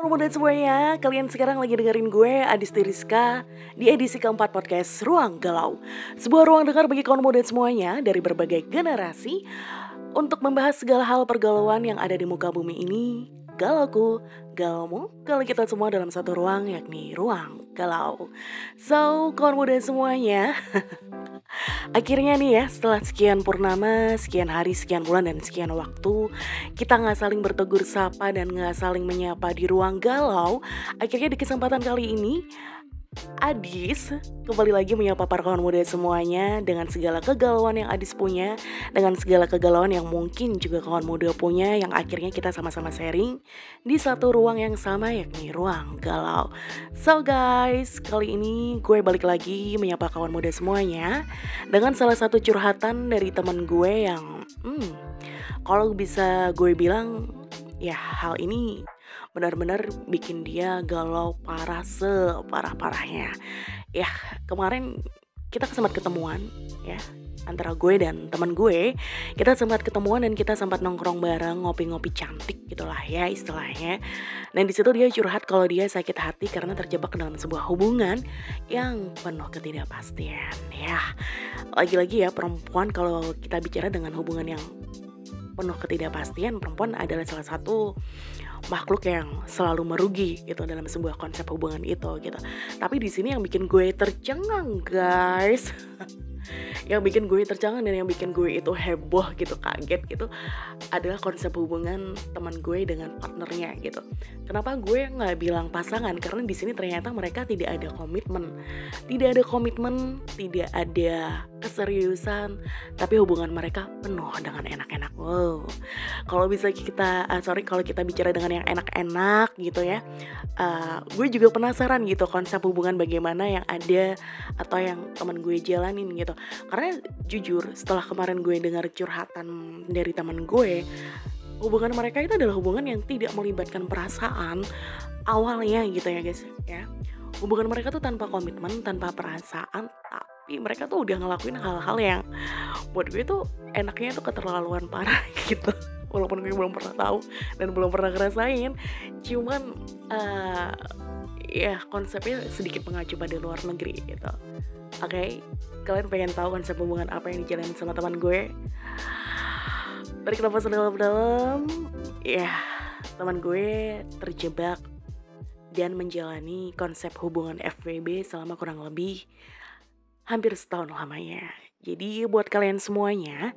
Muda semuanya, kalian sekarang lagi dengerin gue Adis Tiriska di edisi keempat podcast Ruang Galau. Sebuah ruang dengar bagi kaum muda semuanya dari berbagai generasi Untuk membahas segala hal pergalauan yang ada di muka bumi ini. Galauku, galaumu, kalau kita semua dalam satu ruang yakni Ruang Galau. So, kawan muda semuanya Akhirnya nih ya, setelah sekian purnama, sekian hari, sekian bulan, dan sekian waktu, kita nggak saling bertegur sapa dan nggak saling menyapa di ruang galau. Akhirnya di kesempatan kali ini, Adis kembali lagi menyapa para kawan muda semuanya dengan segala kegalauan yang Adis punya, dengan segala kegalauan yang mungkin juga kawan muda punya yang akhirnya kita sama-sama sharing di satu ruang yang sama yakni ruang galau. So guys, kali ini gue balik lagi menyapa kawan muda semuanya dengan salah satu curhatan dari teman gue yang hmm, kalau bisa gue bilang ya hal ini benar-benar bikin dia galau parah separah-parahnya. Ya, kemarin kita sempat ketemuan ya antara gue dan teman gue. Kita sempat ketemuan dan kita sempat nongkrong bareng ngopi-ngopi cantik gitulah ya istilahnya. Dan di situ dia curhat kalau dia sakit hati karena terjebak dalam sebuah hubungan yang penuh ketidakpastian ya. Lagi-lagi ya perempuan kalau kita bicara dengan hubungan yang penuh ketidakpastian perempuan adalah salah satu makhluk yang selalu merugi gitu dalam sebuah konsep hubungan itu gitu. Tapi di sini yang bikin gue tercengang guys. yang bikin gue tercengang dan yang bikin gue itu heboh gitu kaget gitu adalah konsep hubungan teman gue dengan partnernya gitu. Kenapa gue nggak bilang pasangan? Karena di sini ternyata mereka tidak ada komitmen. Tidak ada komitmen tidak ada keseriusan tapi hubungan mereka penuh dengan enak-enak. Wow. Kalau bisa kita uh, sorry kalau kita bicara dengan yang enak-enak gitu ya uh, gue juga penasaran gitu konsep hubungan bagaimana yang ada atau yang teman gue jalanin gitu karena jujur setelah kemarin gue dengar curhatan dari teman gue hubungan mereka itu adalah hubungan yang tidak melibatkan perasaan awalnya gitu ya guys ya. Hubungan mereka tuh tanpa komitmen tanpa perasaan tapi mereka tuh udah ngelakuin hal-hal yang buat gue tuh enaknya tuh keterlaluan parah gitu. Walaupun gue belum pernah tahu dan belum pernah ngerasain. Cuman uh, ya konsepnya sedikit mengacu pada luar negeri gitu Oke, okay? kalian pengen tahu konsep hubungan apa yang dijalanin sama teman gue? Tarik nafas dalam-dalam. Ya, teman gue terjebak dan menjalani konsep hubungan FWB selama kurang lebih hampir setahun lamanya. Jadi buat kalian semuanya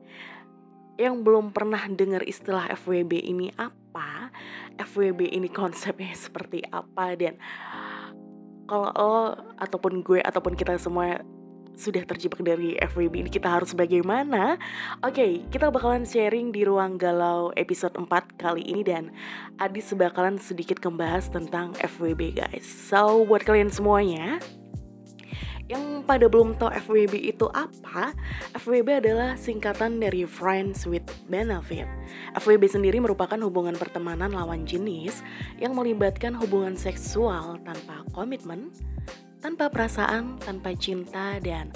yang belum pernah dengar istilah FWB ini apa, FWB ini konsepnya seperti apa dan kalau lo ataupun gue ataupun kita semua sudah terjebak dari FWB ini kita harus bagaimana? Oke, okay, kita bakalan sharing di ruang galau episode 4 kali ini dan Adis bakalan sedikit membahas tentang FWB guys. So, buat kalian semuanya, yang pada belum tahu FWB itu apa, FWB adalah singkatan dari Friends with Benefit. FWB sendiri merupakan hubungan pertemanan lawan jenis yang melibatkan hubungan seksual tanpa komitmen, tanpa perasaan, tanpa cinta, dan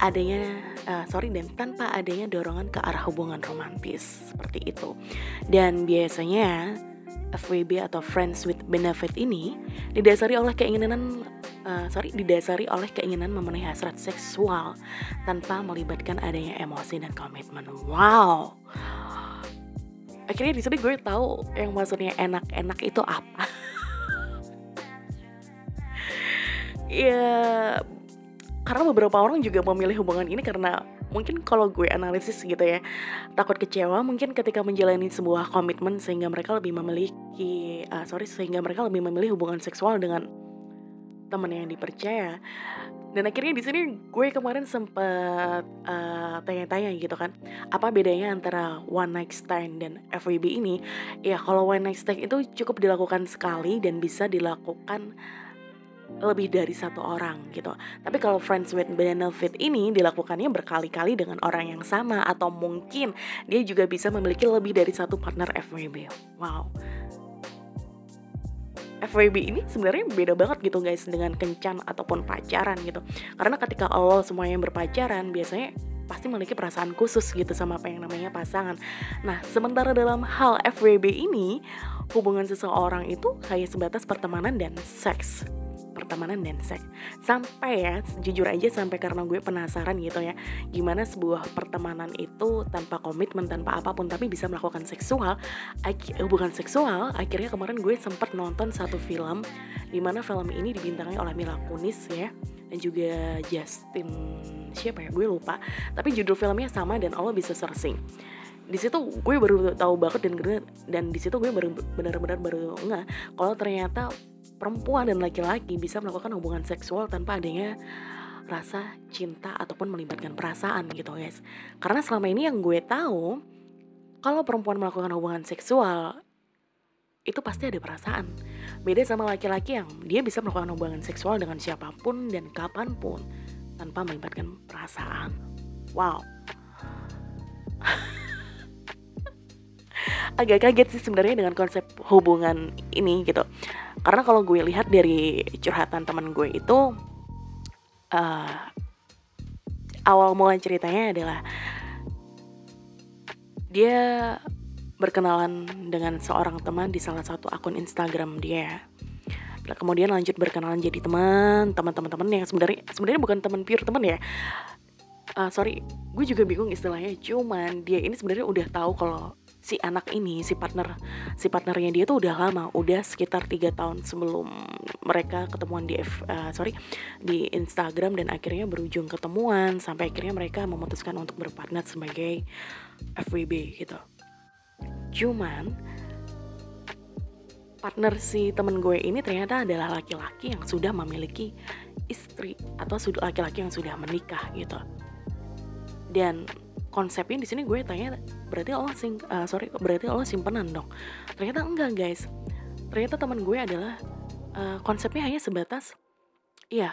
adanya uh, sorry dan tanpa adanya dorongan ke arah hubungan romantis seperti itu. Dan biasanya FWB atau Friends with Benefit ini didasari oleh keinginan uh, sorry didasari oleh keinginan memenuhi hasrat seksual tanpa melibatkan adanya emosi dan komitmen. Wow. Akhirnya di sini gue tahu yang maksudnya enak-enak itu apa. ya karena beberapa orang juga memilih hubungan ini karena mungkin kalau gue analisis gitu ya takut kecewa mungkin ketika menjalani sebuah komitmen sehingga mereka lebih memiliki uh, sorry sehingga mereka lebih memilih hubungan seksual dengan teman yang dipercaya. Dan akhirnya di sini gue kemarin sempat uh, tanya-tanya gitu kan apa bedanya antara one night stand dan FWB ini? Ya kalau one night stand itu cukup dilakukan sekali dan bisa dilakukan lebih dari satu orang gitu. Tapi kalau friends with benefit ini dilakukannya berkali-kali dengan orang yang sama atau mungkin dia juga bisa memiliki lebih dari satu partner FWB. Wow. FWB ini sebenarnya beda banget gitu guys dengan kencan ataupun pacaran gitu. Karena ketika lo semua yang berpacaran biasanya pasti memiliki perasaan khusus gitu sama apa yang namanya pasangan. Nah, sementara dalam hal FWB ini, hubungan seseorang itu hanya sebatas pertemanan dan seks pertemanan dan seks sampai ya jujur aja sampai karena gue penasaran gitu ya gimana sebuah pertemanan itu tanpa komitmen tanpa apa pun tapi bisa melakukan seksual hubungan seksual akhirnya kemarin gue sempat nonton satu film di mana film ini dibintangi oleh Mila Kunis ya dan juga Justin siapa ya gue lupa tapi judul filmnya sama dan Allah bisa searching. Di situ gue baru tahu banget dan dan di situ gue baru benar-benar baru nggak kalau ternyata perempuan dan laki-laki bisa melakukan hubungan seksual tanpa adanya rasa cinta ataupun melibatkan perasaan gitu guys. Karena selama ini yang gue tahu kalau perempuan melakukan hubungan seksual itu pasti ada perasaan. Beda sama laki-laki yang dia bisa melakukan hubungan seksual dengan siapa pun dan kapan pun tanpa melibatkan perasaan. Wow. Agak kaget sih sebenarnya dengan konsep hubungan ini gitu. Karena kalau gue lihat dari curhatan teman gue itu uh, awal mulai ceritanya adalah dia berkenalan dengan seorang teman di salah satu akun Instagram dia. Kemudian lanjut berkenalan jadi teman teman-teman teman yang sebenarnya sebenarnya bukan teman pure teman ya. Uh, sorry gue juga bingung istilahnya. Cuman dia ini sebenarnya udah tahu kalau si anak ini si partner si partnernya dia tuh udah lama udah sekitar tiga tahun sebelum mereka ketemuan di uh, sorry di Instagram dan akhirnya berujung ketemuan sampai akhirnya mereka memutuskan untuk berpartner sebagai FWB gitu. Cuman partner si temen gue ini ternyata adalah laki-laki yang sudah memiliki istri atau laki-laki yang sudah menikah gitu. Dan konsepnya di sini gue tanya berarti Allah sing uh, sorry berarti Allah simpenan dong? Ternyata enggak guys. Ternyata teman gue adalah uh, konsepnya hanya sebatas iya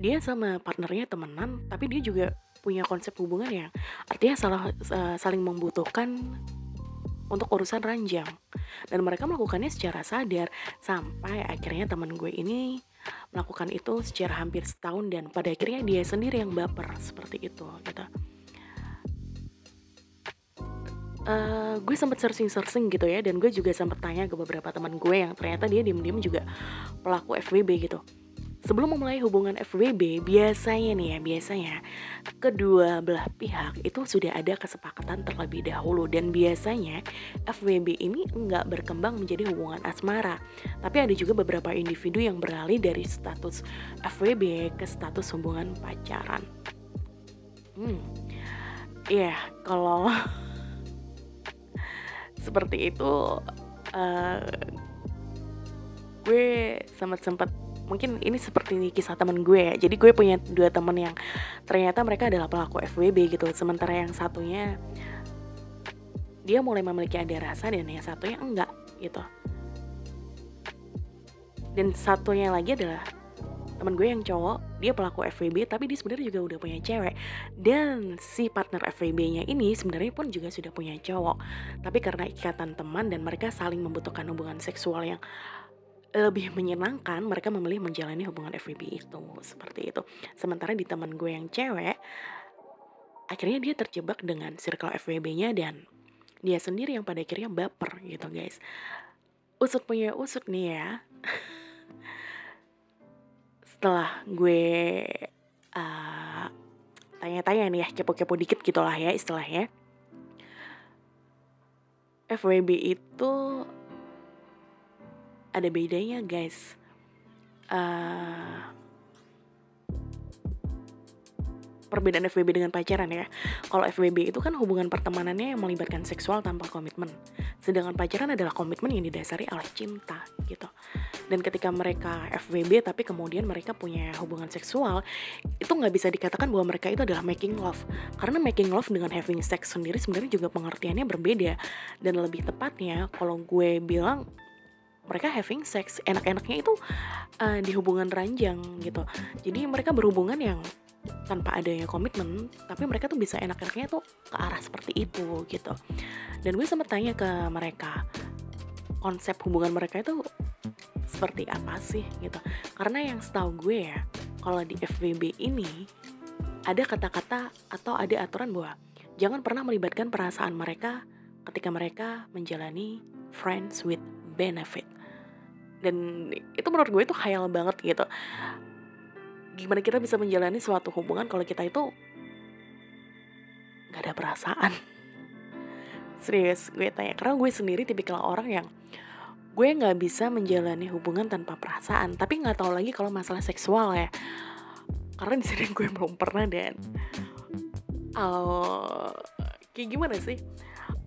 dia sama partnernya temenan tapi dia juga punya konsep hubungan yang artinya salah uh, saling membutuhkan untuk urusan ranjang. Dan mereka melakukannya secara sadar sampai akhirnya teman gue ini melakukan itu secara hampir setahun dan pada akhirnya dia sendiri yang baper seperti itu gitu uh, gue sempat searching-searching gitu ya dan gue juga sempat tanya ke beberapa teman gue yang ternyata dia diem-diem juga pelaku FWB gitu. Sebelum memulai hubungan FWB biasanya nih ya biasanya kedua belah pihak itu sudah ada kesepakatan terlebih dahulu. Dan biasanya FWB ini enggak berkembang menjadi hubungan asmara. Tapi ada juga beberapa individu yang beralih dari status FWB ke status hubungan pacaran. Hmm ya yeah, kalau seperti itu uh, gue sempat sempat mungkin ini seperti kisah temen gue ya. Jadi gue punya dua temen yang ternyata mereka adalah pelaku FWB gitu. Sementara yang satunya dia mulai memiliki ada rasa dan yang satunya enggak gitu. Dan satunya lagi adalah teman gue yang cowok dia pelaku FWB tapi dia sebenarnya juga udah punya cewek. Dan si partner FWB-nya ini sebenarnya pun juga sudah punya cowok. Tapi karena ikatan teman dan mereka saling membutuhkan hubungan seksual yang lebih menyenangkan mereka memilih menjalani hubungan FWB itu seperti itu. Sementara di teman gue yang cewek akhirnya dia terjebak dengan circle FWB-nya dan dia sendiri yang pada akhirnya baper gitu guys. Usut punya usut nih ya setelah gue uh, tanya-tanya nih ya kepo-kepo dikit gitulah ya istilahnya FWB itu ada bedanya guys uh, perbedaan FWB dengan pacaran ya. Kalau FWB itu kan hubungan pertemanannya yang melibatkan seksual tanpa komitmen. Sedangkan pacaran adalah komitmen yang didasari oleh cinta gitu. Dan ketika mereka FWB tapi kemudian mereka punya hubungan seksual, itu nggak bisa dikatakan bahwa mereka itu adalah making love. Karena making love dengan having sex sendiri sebenarnya juga pengertiannya berbeda. Dan lebih tepatnya kalau gue bilang mereka having sex enak-enaknya itu uh, di hubungan ranjang gitu jadi mereka berhubungan yang tanpa adanya komitmen tapi mereka tuh bisa enak-enaknya tuh ke arah seperti itu gitu dan gue sempat tanya ke mereka konsep hubungan mereka itu seperti apa sih gitu karena yang setahu gue ya kalau di FWB ini ada kata-kata atau ada aturan bahwa jangan pernah melibatkan perasaan mereka ketika mereka menjalani friends with benefit. Dan itu menurut gue itu khayal banget gitu. Gimana kita bisa menjalani suatu hubungan kalau kita itu gak ada perasaan. Serius, gue tanya. Karena gue sendiri tipikal orang yang gue nggak bisa menjalani hubungan tanpa perasaan. Tapi nggak tahu lagi kalau masalah seksual ya. Karena di sini gue belum pernah dan uh, kayak gimana sih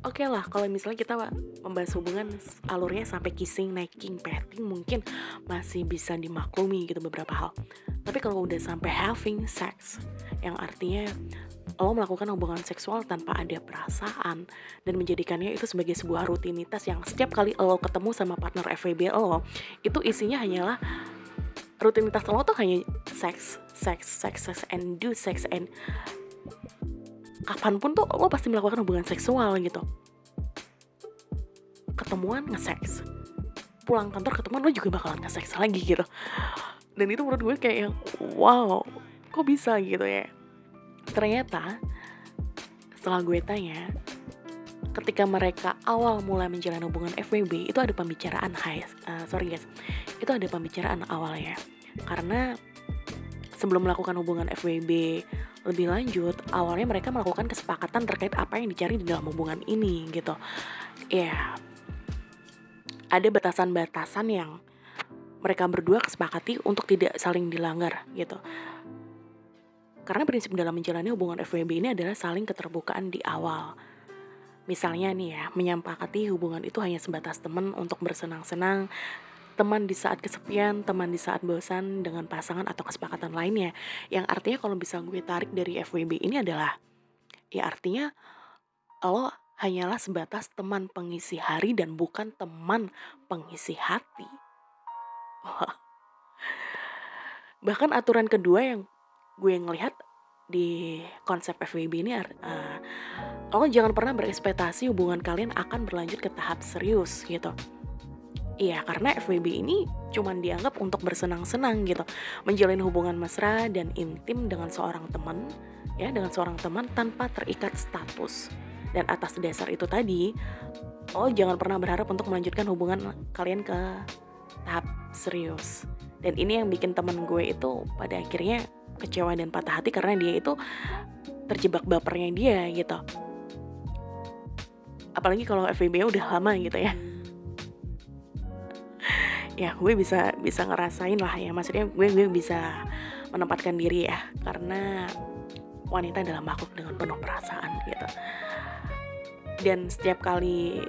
oke okay lah kalau misalnya kita membahas hubungan alurnya sampai kissing, necking, petting mungkin masih bisa dimaklumi gitu beberapa hal. Tapi kalau udah sampai having sex, yang artinya lo melakukan hubungan seksual tanpa ada perasaan dan menjadikannya itu sebagai sebuah rutinitas yang setiap kali lo ketemu sama partner FWB lo, itu isinya hanyalah rutinitas lo tuh hanya sex, sex, sex, sex, and do sex and kapan pun tuh lo pasti melakukan hubungan seksual gitu. Ketemuan nge-sex pulang kantor ketemuan lo juga bakalan nge-sex lagi gitu. Dan itu menurut gue kayak yang wow kok bisa? gitu ya ternyata setelah gue tanya ketika mereka awal mulai menjalani hubungan FWB itu ada pembicaraan hai uh, sorry guys itu ada pembicaraan awalnya karena sebelum melakukan hubungan FWB lebih lanjut, awalnya mereka melakukan kesepakatan terkait apa yang dicari di dalam hubungan ini gitu. Ya, yeah. ada batasan-batasan yang mereka berdua kesepakati untuk tidak saling dilanggar gitu. Karena prinsip dalam menjalani hubungan FWB ini adalah saling keterbukaan di awal. Misalnya nih ya, menyepakati hubungan itu hanya sebatas teman untuk bersenang-senang, teman di saat kesepian, teman di saat bosan dengan pasangan atau kesepakatan lainnya. Yang artinya kalau bisa gue tarik dari FWB ini adalah ya artinya lo hanyalah sebatas teman pengisi hari dan bukan teman pengisi hati. Bahkan aturan kedua yang gue ngelihat di konsep FWB ini uh, lo jangan pernah berekspektasi hubungan kalian akan berlanjut ke tahap serius gitu Iya, karena FWB ini cuma dianggap untuk bersenang-senang gitu. Menjalin hubungan mesra dan intim dengan seorang teman, ya, dengan seorang teman tanpa terikat status. Dan atas dasar itu tadi, oh jangan pernah berharap untuk melanjutkan hubungan kalian ke tahap serius. Dan ini yang bikin temen gue itu pada akhirnya kecewa dan patah hati karena dia itu terjebak bapernya dia gitu. Apalagi kalau FWB udah lama gitu ya. Ya gue bisa bisa ngerasain lah ya. Maksudnya gue gue bisa menempatkan diri ya karena wanita adalah makhluk dengan penuh perasaan gitu. Dan setiap kali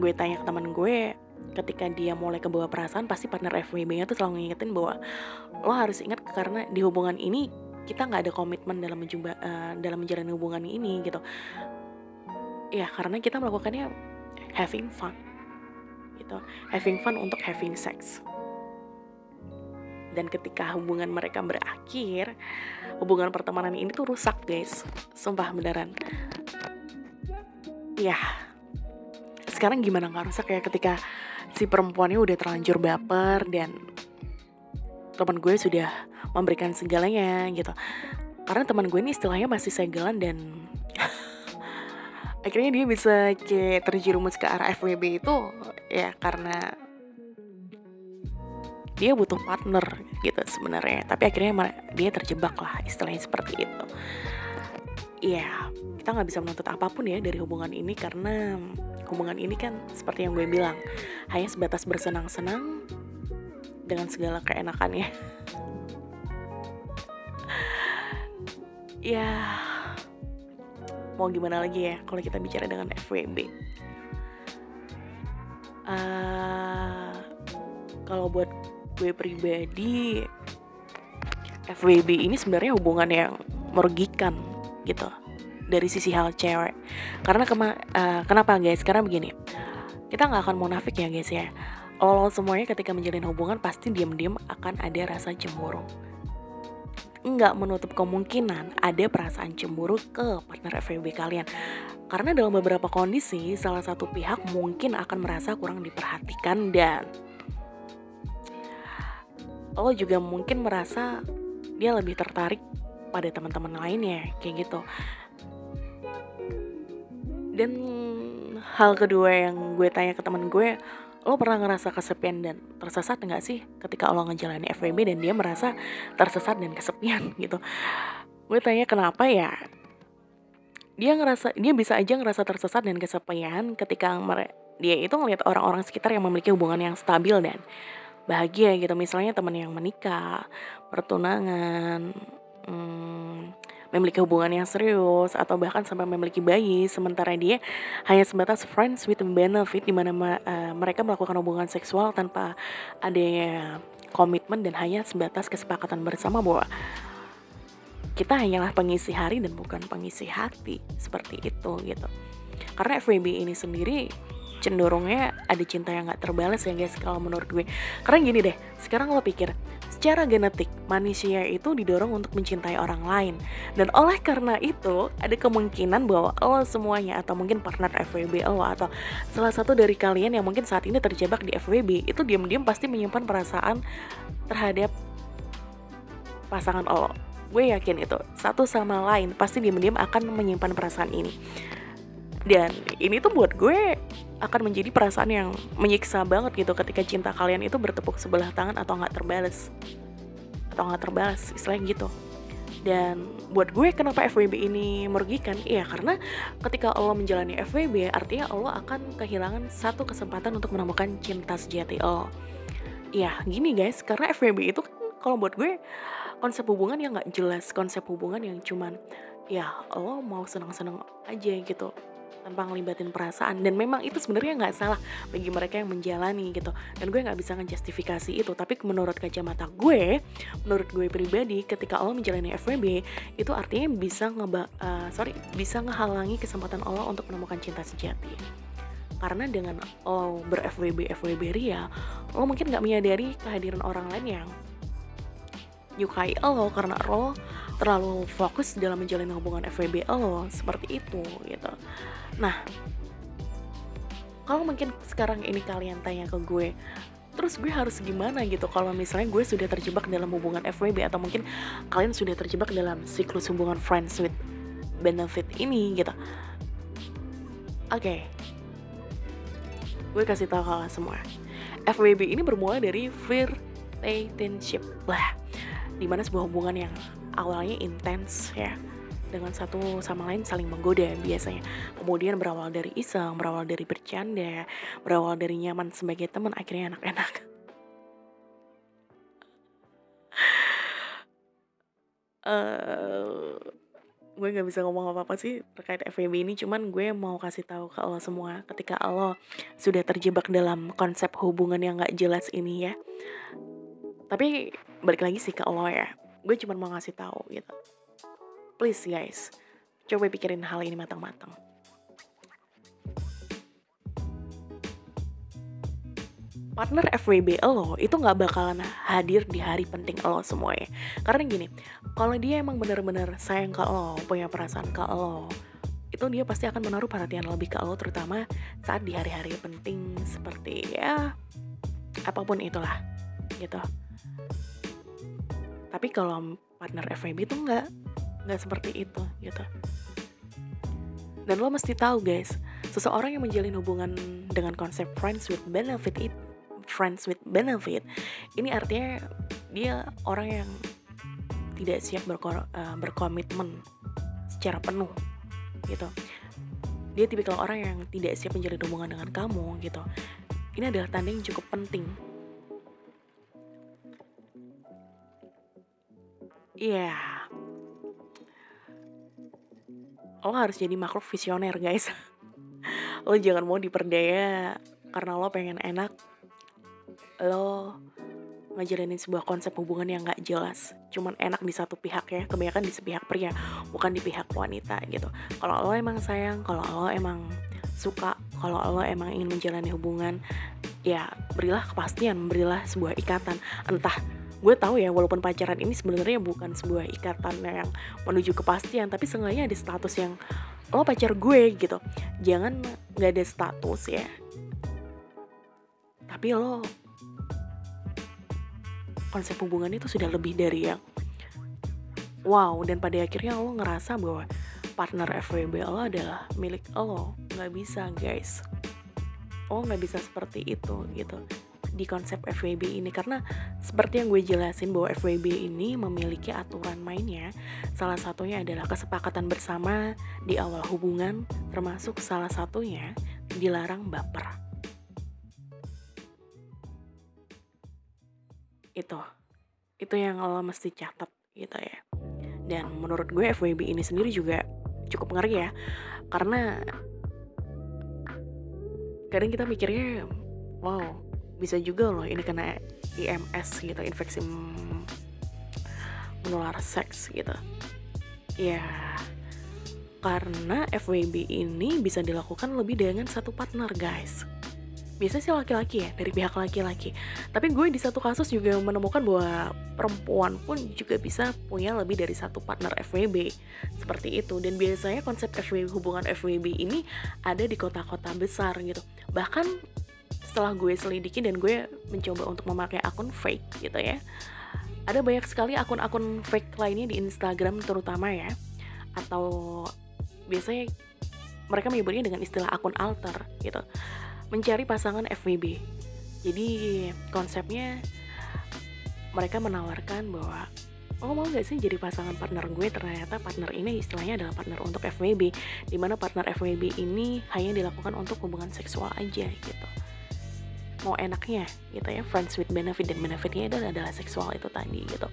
gue tanya ke teman gue ketika dia mulai kebawa perasaan pasti partner FWB-nya tuh selalu ngingetin bahwa lo harus ingat karena di hubungan ini kita nggak ada komitmen dalam menjumpa uh, dalam menjalani hubungan ini gitu. Ya karena kita melakukannya having fun gitu. Having fun untuk having sex. Dan ketika hubungan mereka berakhir hubungan pertemanan ini tuh rusak guys. Sumpah beneran. Ya sekarang gimana? Nggak rusak ya ketika si perempuannya udah terlanjur baper dan teman gue sudah memberikan segalanya gitu. Karena teman gue ini istilahnya masih segelan dan akhirnya dia bisa kayak terjerumus ke arah FWB itu ya karena dia butuh partner gitu sebenarnya. Tapi akhirnya dia terjebak lah istilahnya seperti itu ya kita nggak bisa menuntut apa pun ya dari hubungan ini karena hubungan ini kan seperti yang gue bilang hanya sebatas bersenang-senang dengan segala keenakannya. Ya mau gimana lagi ya kalau kita bicara dengan FWB uh, eh, kalau buat gue pribadi FWB ini sebenarnya hubungan yang merugikan gitu dari sisi hal cewek. Karena kema uh, kenapa guys? Karena begini kita nggak akan munafik ya guys ya. Lo semuanya ketika menjalin hubungan pasti diam-diam akan ada rasa cemburu. Nggak menutup kemungkinan ada perasaan cemburu ke partner FWB kalian. Karena dalam beberapa kondisi, salah satu pihak mungkin akan merasa kurang diperhatikan dan lo juga mungkin merasa dia lebih tertarik pada teman-teman lainnya kayak gitu. Dan hal kedua yang gue tanya ke teman gue lo pernah ngerasa kesepian dan tersesat nggak sih ketika lo ngejalanin FWB dan dia merasa tersesat dan kesepian gitu? Gue tanya kenapa ya? Dia ngerasa dia bisa aja ngerasa tersesat dan kesepian ketika dia itu ngelihat orang-orang sekitar yang memiliki hubungan yang stabil dan bahagia gitu. Misalnya teman yang menikah pertunangan hmm, memiliki hubungan yang serius atau bahkan sampai memiliki bayi sementara dia hanya sebatas friends with benefit di mana uh, mereka melakukan hubungan seksual tanpa adanya komitmen dan hanya sebatas kesepakatan bersama bahwa kita hanyalah pengisi hari dan bukan pengisi hati seperti itu gitu. Karena FWB ini sendiri cenderungnya ada cinta yang gak terbalas ya guys kalau menurut gue. Karena gini deh sekarang lo pikir secara genetik manusia itu didorong untuk mencintai orang lain. Dan oleh karena itu ada kemungkinan bahwa lo semuanya atau mungkin partner FWB lo atau salah satu dari kalian yang mungkin saat ini terjebak di FWB itu diam-diam pasti menyimpan perasaan terhadap pasangan lo. Gue yakin itu. Satu sama lain pasti diam-diam akan menyimpan perasaan ini dan ini tuh buat gue akan menjadi perasaan yang menyiksa banget gitu ketika cinta kalian itu bertepuk sebelah tangan atau nggak terbalas. Atau nggak terbalas istilahnya gitu. Dan buat gue kenapa FWB ini merugikan? Iya karena ketika Allah menjalani FWB artinya Allah akan kehilangan satu kesempatan untuk menemukan cinta sejati Allah iya gini guys karena FWB itu kan kalau buat gue konsep hubungan yang nggak jelas konsep hubungan yang cuman ya lo mau seneng-seneng aja gitu tanpa ngelibatin perasaan. Dan memang itu sebenarnya nggak salah bagi mereka yang menjalani gitu. Dan gue nggak bisa ngejustifikasi itu. Tapi menurut kacamata gue menurut gue pribadi ketika Allah menjalani FWB itu artinya bisa ngeba uh, sorry bisa ngehalangi kesempatan Allah untuk menemukan cinta sejati. Karena dengan lo ber FWB FWB ria lo mungkin nggak menyadari kehadiran orang lain yang nyukai lo karena lo terlalu fokus dalam menjalin hubungan FWB lo seperti itu gitu. Nah kalau mungkin sekarang ini kalian tanya ke gue terus gue harus gimana? gitu. Kalau misalnya gue sudah terjebak dalam hubungan FWB atau mungkin kalian sudah terjebak dalam siklus hubungan friends with benefit ini gitu. Oke. Okay. gue kasih tahu kalian semua. FWB ini bermula dari flirtationship. Lah di mana sebuah hubungan yang awalnya intens ya dengan satu sama lain saling menggoda biasanya. Kemudian berawal dari iseng, berawal dari bercanda, berawal dari nyaman sebagai teman, akhirnya enak-enak. uh, gue gak bisa ngomong apa-apa sih terkait FWB ini cuman gue mau kasih tahu ke Allah semua ketika Allah sudah terjebak dalam konsep hubungan yang gak jelas ini ya tapi balik lagi sih ke Allah ya gue cuma mau ngasih tahu gitu. Please guys. Coba pikirin hal ini matang-matang. Partner FWB lo itu nggak bakalan hadir di hari penting lo semuanya. Karena gini kalau dia emang bener-bener sayang ke lo punya perasaan ke lo itu dia pasti akan menaruh perhatian lebih ke lo terutama saat di hari-hari penting seperti ya apa pun itulah gitu tapi kalau partner FWB itu nggak nggak seperti itu gitu. Dan lo mesti tahu guys seseorang yang menjalin hubungan dengan konsep friends with benefit it friends with benefit ini artinya dia orang yang tidak siap berko uh, berkomitmen secara penuh gitu. Dia tipikal orang yang tidak siap menjalin hubungan dengan kamu gitu. Ini adalah tanda yang cukup penting Iya. Yeah. Lo harus jadi makhluk visioner guys. lo jangan mau diperdaya karena lo pengen enak. Lo ngejalanin sebuah konsep hubungan yang gak jelas. Cuman enak di satu pihak ya, kebanyakan di sepihak pria, bukan di pihak wanita gitu. Kalau lo emang sayang, kalau lo emang suka, kalau lo emang ingin menjalani hubungan, ya berilah kepastian, berilah sebuah ikatan. Entah gue tahu ya walaupun pacaran ini sebenarnya bukan sebuah ikatan yang menuju kepastian tapi seenggaknya ada status yang lo pacar gue gitu. Jangan nggak ada status ya. Tapi lo konsep hubungan itu sudah lebih dari yang wow dan pada akhirnya lo ngerasa bahwa partner FWB lo adalah milik lo. Nggak bisa guys. Lo nggak bisa seperti itu gitu di konsep FWB ini. Karena seperti yang gue jelasin bahwa FWB ini memiliki aturan mainnya salah satunya adalah kesepakatan bersama di awal hubungan termasuk salah satunya dilarang baper. Itu. Itu yang lo mesti catat gitu ya. Dan menurut gue FWB ini sendiri juga cukup ngeri ya. Karena kadang kita mikirnya wow bisa juga loh ini kena IMS gitu infeksi menular seks gitu. Ya karena FWB ini bisa dilakukan lebih dengan satu partner guys. Biasanya sih laki-laki ya dari pihak laki-laki. Tapi gue di satu kasus juga menemukan bahwa perempuan pun juga bisa punya lebih dari satu partner FWB seperti itu. Dan biasanya konsep FWB hubungan FWB ini ada di kota-kota besar gitu. Bahkan setelah gue selidiki dan gue mencoba untuk memakai akun fake gitu ya. Ada banyak sekali akun-akun fake lainnya di Instagram terutama ya. Atau biasanya mereka menyebutnya dengan istilah akun alter gitu. Mencari pasangan FWB jadi konsepnya mereka menawarkan bahwa oh mau gak sih jadi pasangan partner gue? Ternyata partner ini istilahnya adalah partner untuk FWB di mana partner FWB ini hanya dilakukan untuk hubungan seksual aja gitu mau enaknya gitu ya. Friends with benefit dan benefitnya itu adalah seksual itu tadi gitu.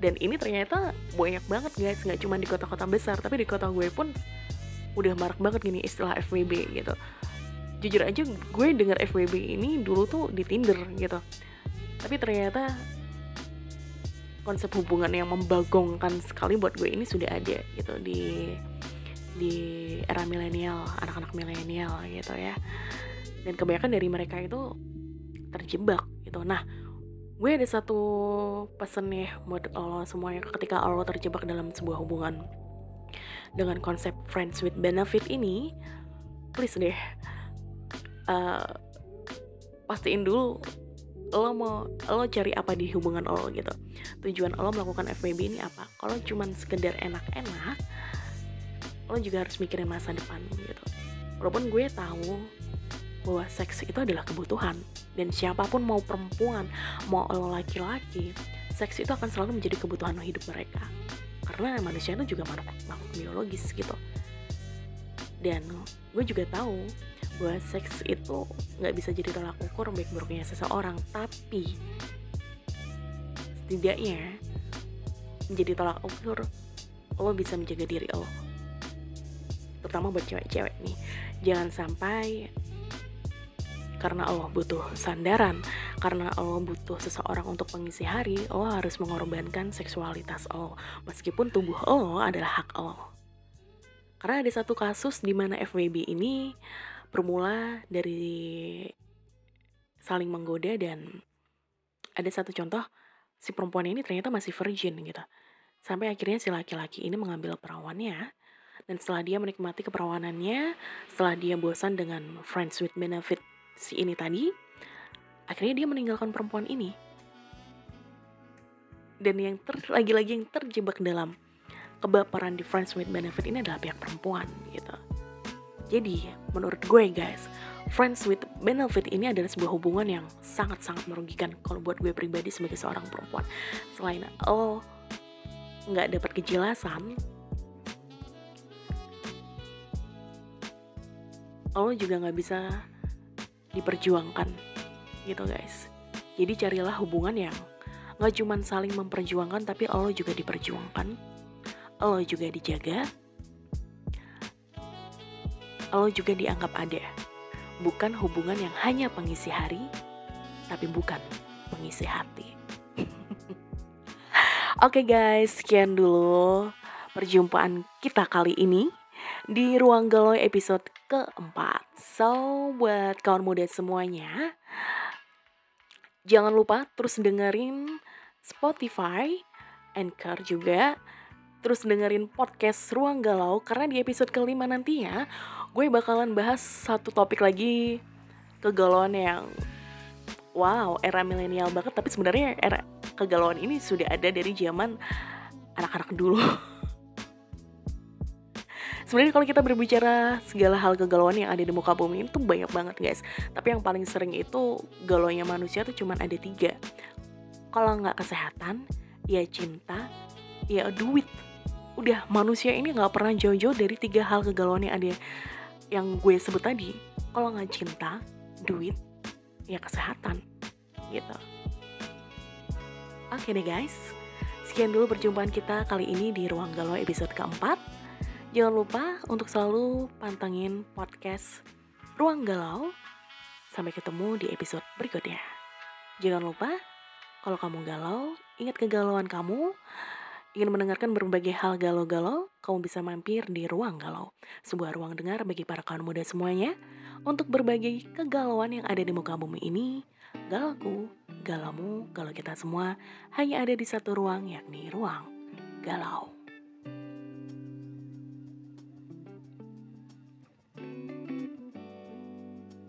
Dan ini ternyata banyak banget guys. Nggak cuma di kota-kota besar tapi di kota gue pun udah marak banget gini istilah FWB gitu. Jujur aja gue denger FWB ini dulu tuh di Tinder gitu. Tapi ternyata konsep hubungan yang membagongkan sekali buat gue ini sudah ada gitu di di era milenial anak-anak milenial gitu ya dan kebanyakan dari mereka itu terjebak gitu. Nah gue ada satu pesan nih buat lo semuanya ketika lo terjebak dalam sebuah hubungan dengan konsep friends with benefit ini please deh uh, pastiin dulu lo mau lo cari apa di hubungan lo gitu. Tujuan lo melakukan FWB ini apa? Kalau cuman sekedar enak-enak lo juga harus mikirin masa depan gitu. Walaupun gue tahu bahwa seks itu adalah kebutuhan. Dan siapa pun mau perempuan mau laki-laki seks itu akan selalu menjadi kebutuhan hidup mereka. Karena manusia itu juga makhluk, makhluk biologis gitu. Dan gue juga tahu bahwa seks itu nggak bisa jadi tolak ukur baik buruknya seseorang. Tapi setidaknya menjadi tolak ukur lo bisa menjaga diri lo. Terutama buat cewek-cewek nih. Jangan sampai karena Allah butuh sandaran, karena Allah butuh seseorang untuk mengisi hari, Allah harus mengorbankan seksualitas Allah, meskipun tubuh Allah adalah hak Allah. Karena ada satu kasus di mana FWB ini bermula dari saling menggoda dan ada satu contoh si perempuan ini ternyata masih virgin gitu. Sampai akhirnya si laki-laki ini mengambil perawannya dan setelah dia menikmati keperawanannya, setelah dia bosan dengan friends with benefit si ini tadi, akhirnya dia meninggalkan perempuan ini. Dan yang lagi-lagi yang terjebak dalam kebaperan di friends with benefit ini adalah pihak perempuan gitu. Jadi menurut gue guys, friends with benefit ini adalah sebuah hubungan yang sangat-sangat merugikan kalau buat gue pribadi sebagai seorang perempuan. Selain lo nggak dapat kejelasan, lo juga nggak bisa diperjuangkan gitu guys. Jadi carilah hubungan yang gak cuma saling memperjuangkan tapi Allah juga diperjuangkan Allah juga dijaga Allah juga dianggap ada bukan hubungan yang hanya pengisi hari tapi bukan pengisi hati. Oke okay guys, sekian dulu perjumpaan kita kali ini di Ruang Galau episode keempat. So, buat kawan muda semuanya, jangan lupa terus dengerin Spotify, Anchor juga, terus dengerin podcast Ruang Galau karena di episode kelima nanti ya, gue bakalan bahas satu topik lagi kegalauan yang wow, era milenial banget tapi sebenarnya era kegalauan ini sudah ada dari zaman anak-anak dulu. Sebenarnya kalau kita berbicara segala hal kegalauan yang ada di muka bumi itu banyak banget guys. Tapi yang paling sering itu galaunya manusia tuh cuma ada tiga. Kalau nggak kesehatan, ya cinta, ya duit. Udah manusia ini nggak pernah jauh-jauh dari tiga hal kegalauan yang ada yang gue sebut tadi. Kalau nggak cinta, duit, ya kesehatan, gitu. Oke deh guys, sekian dulu perjumpaan kita kali ini di Ruang Galau episode keempat. Jangan lupa untuk selalu pantengin podcast Ruang Galau. Sampai ketemu di episode berikutnya. Jangan lupa, kalau kamu galau, ingat kegalauan kamu. Ingin mendengarkan berbagai hal galau-galau, kamu bisa mampir di Ruang Galau. Sebuah ruang dengar bagi para kawan muda semuanya untuk berbagai kegalauan yang ada di muka bumi ini. Galauku, galamu, galau kita semua hanya ada di satu ruang yakni Ruang Galau.